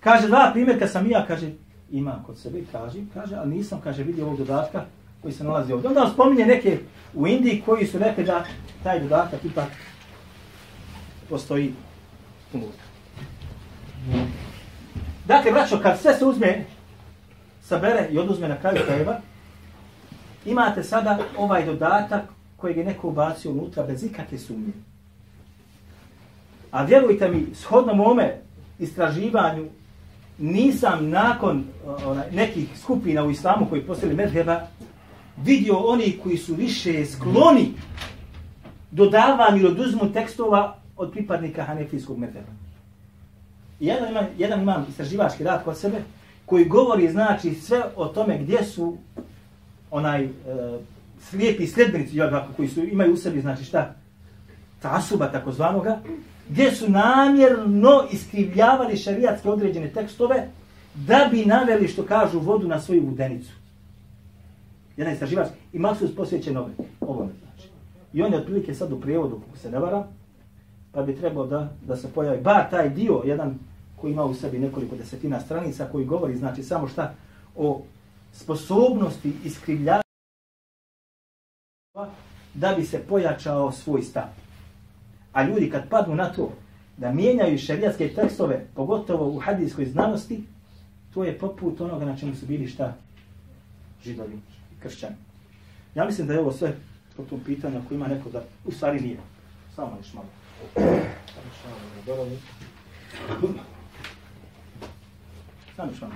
Kaže, dva primjerka sam i ja, kaže, imam kod sebe, kaže, kaže, ali nisam, kaže, vidio ovog dodatka koji se nalazi ovdje. Onda on spominje neke u Indiji koji su rekli da taj dodatak ipak postoji unutra. Dakle, braćo, kad sve se uzme, sabere i oduzme na kraju krajeva, imate sada ovaj dodatak kojeg je neko ubacio unutra bez ikakve sumnje. A vjerujte mi, shodno mome istraživanju, nisam nakon onaj, nekih skupina u islamu koji postali medheba, vidio oni koji su više skloni dodavanju i oduzmu tekstova od pripadnika hanefijskog medheba. I jedan ima, jedan imam istraživački rad kod sebe koji govori znači sve o tome gdje su onaj e, slijepi sljedbenici jel, koji su imaju u sebi znači šta tasuba takozvanoga gdje su namjerno iskrivljavali šarijatske određene tekstove da bi naveli što kažu vodu na svoju udenicu. Jedan istraživač i maksus posvećen ove, ovome znači. I on je otprilike sad u prijevodu, kako se ne varam, pa bi trebao da, da se pojavi bar taj dio, jedan koji ima u sebi nekoliko desetina stranica, koji govori, znači, samo šta o sposobnosti iskrivljavanja da bi se pojačao svoj stav. A ljudi kad padnu na to da mijenjaju šerijatske tekstove, pogotovo u hadijskoj znanosti, to je poput onoga na čemu su bili šta? Židovi, kršćani. Ja mislim da je ovo sve po tom pitanju ako ima neko da u stvari nije. Samo još malo. Samo još malo.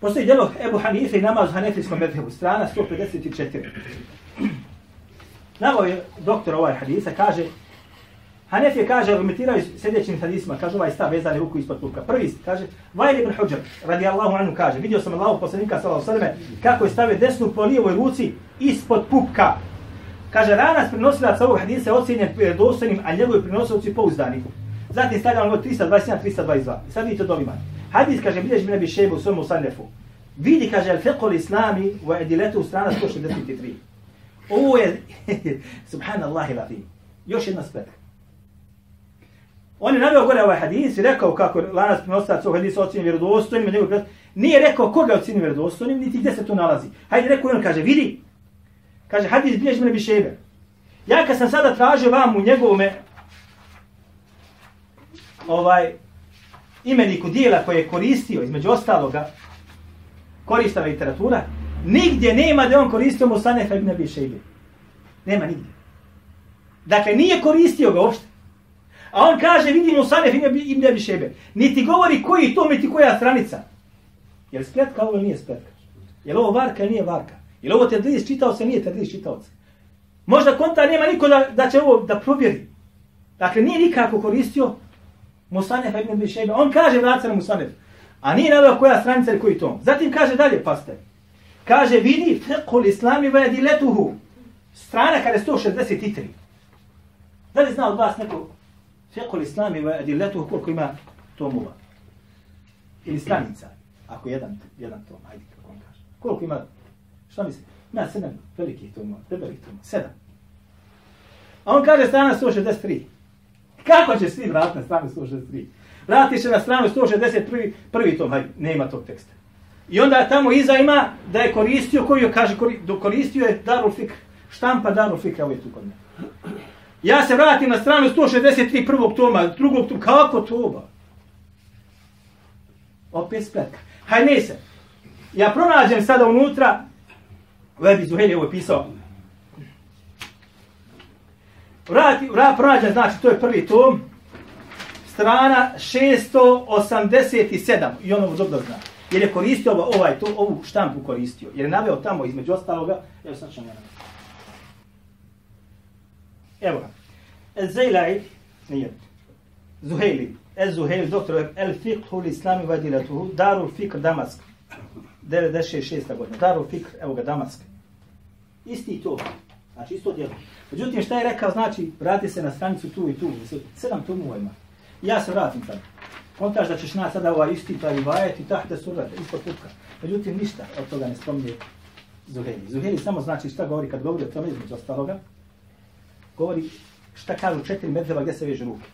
Postoji djelo Ebu Hanife i namaz u Hanefijskom medhebu, strana 154. Navo je doktor ovaj hadisa, kaže, Hanefije kaže, argumentiraju sljedećim hadisima, kaže ovaj stav vezani ruku ispod pupka. Prvi, kaže, Vajl ibn Huđar, radi Allahu anhu, kaže, vidio sam Allahu poslanika, sallahu sallame, kako je stavio desnu po lijevoj ruci ispod pupka. Kaže, ranac prenosilaca ovog hadisa je ocjenjen dostojnim, a njegovi prenosilci pouzdani. Zatim stavljamo 321, 322. I sad vidite dolima. Hadis, kaže, bilješ mi nebi šebu u svojom usandefu. Vidi, kaže, al fiqh islami u ediletu strana 163. Ovo je, subhanallahi i još jedna spletka. On je navio gore ovaj hadis i rekao kako lanac prenosilac ovog hadisa ocjenjen vjerodostojnim, njegovi prenosilac, nije rekao koga ocjenjen vjerodostojnim, niti gdje se to nalazi. Hajde, rekao on kaže, vidi, kaže, hadis bilješ mene bišebe. bi šebe. Ja kad sam sada tražio vam u njegovome ovaj imeniku dijela koje je koristio, između ostaloga, koristana literatura, nigdje nema da on koristio Musanefa ibn Abi Šejbe. Nema nigdje. Dakle, nije koristio ga uopšte. A on kaže, vidi Musanef ibn Abi Šejbe. Niti govori koji to, niti koja stranica. Je li spletka ovo ili nije spletka? Je li ovo varka ili nije varka? Je ovo tedlis čitao se, nije tedlis čitao se? Možda konta nema niko da, da će ovo da provjeri. Dakle, nije nikako koristio Musanef ibn Abi On kaže vraca na Musanef. A nije naveo koja stranica ili koji tom. Zatim kaže dalje, paste. Kaže, vidi, fekul islami va ediletuhu. Strana kada je 163. Da li zna od vas neko fekul islami va ediletuhu koliko ima tomova? Ili stranica? Ako jedan, jedan tom, ajde kako on kaže. Koliko ima? Šta misli? Na sedam velikih tomova, debelih tomova, sedam. A on kaže strana 163. Kako će svi vratiti na stranu 163? Vrati se na stranu 161. prvi tom, hajde, nema tog teksta. I onda tamo iza ima da je koristio, koji je kaže, koristio je Darul Fikr. Štampa Darul Fikra, ovo je tu kod mene. Ja se vratim na stranu 163 prvog toma, drugog toma, kako to oba? Opet spletka. Hajde ne se. Ja pronađem sada unutra, Lebi Zuheli ovo je pisao, Vrati, vrati, pronađem, znači, to je prvi tom, strana 687, i ono dobro zna. Jer je koristio ovaj, to, ovu štampu koristio. Jer je naveo tamo između ostaloga, evo sad ćemo ja Evo ga. Zejlaj, nije, Zuhejli, Ez Zuhejli, doktor El Fiqhu l'Islami vadilatuhu, Darul Fiqh Damask, 96. godina, Darul Fiqh, evo ga, Damask. Isti to, Znači isto djelo. Međutim, šta je rekao, znači, vrati se na stranicu tu i tu. Sedam tomova ima. Ja se vratim tamo. Kontaš da ćeš nas sada ovaj isti taj vajet i tahte surat, ispod putka. Međutim, ništa od toga ne spominje Zuheli. Zuheli samo znači šta govori kad govori o tome između ostaloga. Govori šta kažu četiri medheba gdje se veže ruke.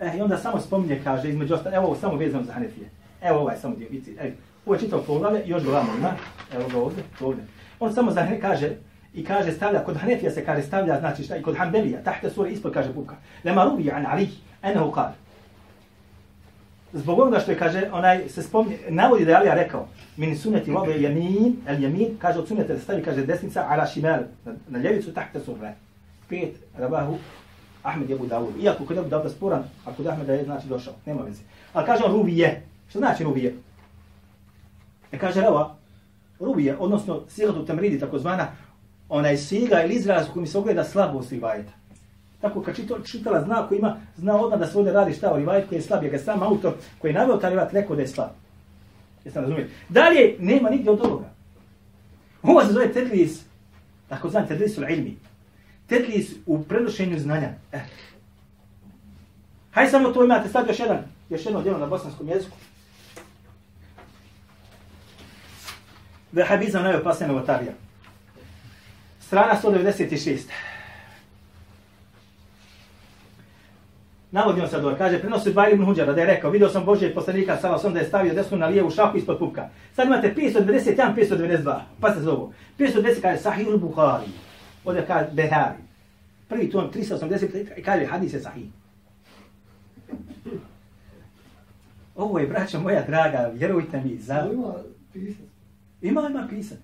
E, i onda samo spominje, kaže, između ostaloga, evo ovo samo vezano za Hanefije. Evo ovaj samo dio, vidi, evo, ovo je čitao poglavlje, još ga vamo ima, evo ga ovdje, ovdje. On samo za Hanefije kaže, i kaže stavlja, kod Hanefija se kaže stavlja, znači šta, i kod Hanbelija, tahte sure, ispod kaže pupka. Lema rubi an Ali, enahu kaže, zbog onoga što je, kaže, onaj se spomni, navodi da je Alija rekao, min suneti vode jamin, el jamin, kaže od sunete da stavi, kaže desnica, ala šimal, na, na ljevicu, tahte surre. Pet, rabahu, Ahmed je Dawud. Iako kod Abu Dawuda sporan, a kod Ahmeda je znači došao, nema veze. Ali kaže on ruvije. Što znači Rubije? E kaže Rava, ruvije, odnosno sigatu tamridi takozvana, onaj siga ili izraz u kojem se ogleda slabost rivajeta. Tako kad čito, čitala zna ko ima, zna odmah da se ovdje radi šta o rivajetu koji je slab, jer ga sam autor koji je naveo taj rivajet rekao da je slab. Jeste razumijeli? Dalje, nema nigdje od ovoga. Ovo se zove tedlis, tako znam, tedlis u ilmi. Tedlis u prenošenju znanja. Eh. Hajde samo to imate, sad još jedan, još jedno djelo na bosanskom jeziku. Vehabizam najopasnije novotarija. Strana 196. Navodi on sad kaže, prenosi Bajli ibn Huđara da je rekao, vidio sam Božijeg poslanika, sala sam da je stavio desnu na lijevu šaku ispod pupka. Sad imate 591, 592, pa se zovu. 510 kaže Sahih al-Bukhari, ovdje kaže Behari. Prvi tom 380, kaže hadis je Sahih. Ovo je, braća moja draga, vjerujte mi, za... Ima pisac. Ima, ima pisan.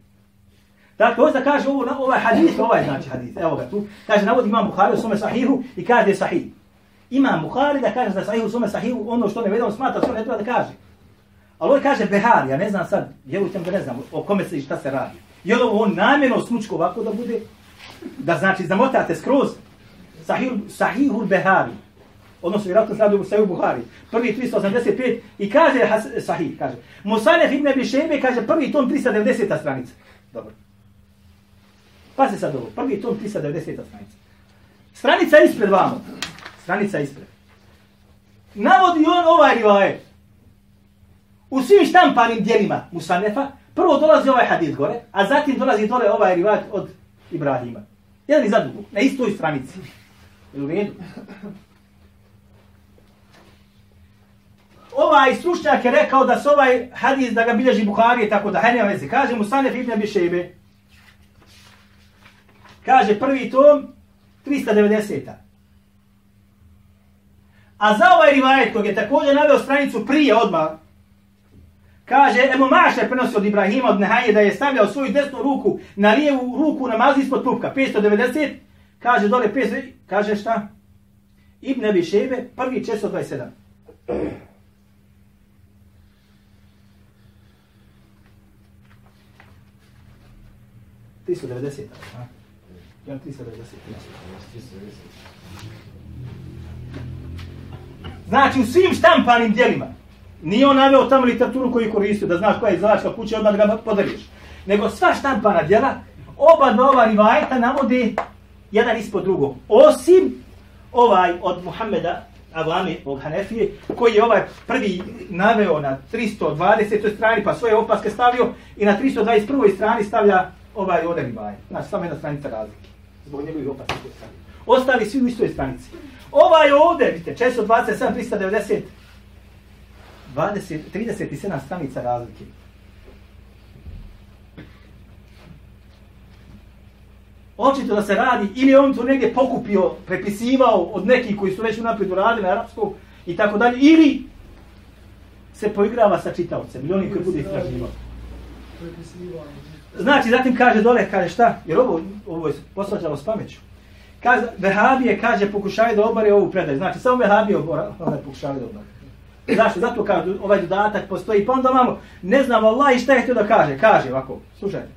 Dakle, ovdje kaže ovo, ovaj hadis, ovaj znači hadis, evo ga tu. Kaže, navodi imam Bukhari u svome sahihu i kaže da je sahih. Imam Bukhari da kaže da je sahih u svome sahihu, ono što ne vedemo smatra, što ne treba da kaže. Ali ovo kaže Behari, ja ne znam sad, vjerujte mi da ne znam o kome se i šta se radi. Je li on namjerno smučko ovako da bude? Da znači, zamotate skroz sahih, sahihul Behari. Odnosno, vjerojatno se radi u Sahih Buhari. Prvi 385 i kaže sahih, kaže. Musanef ibn Abi Šebe kaže prvi tom 390. stranica. Dobro. Pa se sad ovo. Prvi tom 390. stranica. Stranica ispred vamo. Stranica ispred. Navodi on ovaj rivaje. U svim štampanim dijelima Musanefa, prvo dolazi ovaj hadis gore, a zatim dolazi dole ovaj rivajet od Ibrahima. Jedan i za drugu, na istoj stranici. Jel u redu? Ovaj stručnjak je rekao da se ovaj hadis da ga bilježi Buhari tako da hajne veze. Kaže Musanef ibn Abi Šejbe. Kaže prvi tom 390. A za ovaj rivajet kog je također naveo stranicu prije odmah, kaže, Emo Maša je prenosio od Ibrahima od Nehaje da je stavljao svoju desnu ruku na lijevu ruku na mazi ispod pupka, 590, kaže dole 500, kaže šta? Ibn Abi Šebe, prvi 427. 390. Ja 390. Znači u svim štampanim dijelima nije on naveo tamo literaturu koju koristio da znaš koja je izdavačka kuća odmah da ga podariš. Nego sva štampana dijela, oba dva ova rivajeta navode jedan ispod drugog. Osim ovaj od Muhammeda Avami od Hanefije, koji je ovaj prvi naveo na 320. strani, pa svoje opaske stavio i na 321. strani stavlja ovaj ovdje ribaje. Znači, samo jedna stranica razlike. Zbog njegovih opasnih strani. Ostali svi u istoj stranici. Ovaj ovdje, vidite, 427, 390, 20, 37 stranica razlike. Očito da se radi, ili on to negdje pokupio, prepisivao od nekih koji su već unaprijed uradili na arapskom i tako dalje, ili se poigrava sa čitavcem, ili onim koji bude istraživao. Prepisivao Znači, zatim kaže dole, kaže šta? Jer ovo, ovo je posvađalo s pameću. Kaže, Vehabije, kaže, pokušaju da obare ovu predaju. Znači, samo Vehabije ovaj, pokušaju da obare. Zašto? Zato kaže, ovaj dodatak postoji. Pa onda vamo, ne znam, Allah i šta je htio da kaže. Kaže ovako, slušajte.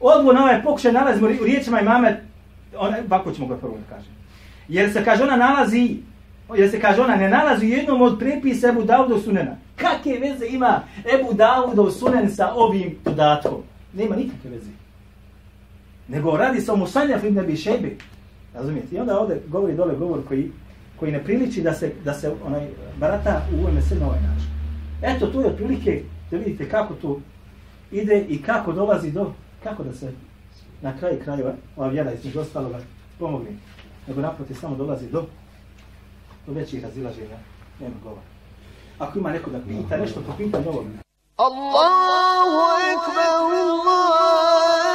Odgovor na ovaj pokušaj nalazimo u riječima imame, ona, ovako ćemo ga prvo da kaže. Jer se kaže, ona nalazi, jer se kaže, ona ne nalazi u jednom od prepisa Ebu Davudov sunena. Kakve veze ima Ebu Davudov sunen sa ovim dodatkom? Nema nikakve veze. Nego radi se o Musanjaf ibn Abi Šejbi. Razumijete? I onda ovdje govori dole govor koji, koji ne priliči da se, da se onaj barata u ovome sve na ovaj način. Eto, tu je otprilike da vidite kako tu ide i kako dolazi do, kako da se na kraju krajeva ova vjera između ostaloga pomogne. Nego naproti samo dolazi do, do većih razilaženja. Nema govora. Ako ima neko da pita nešto po pitanju ovoga, الله أكبر الله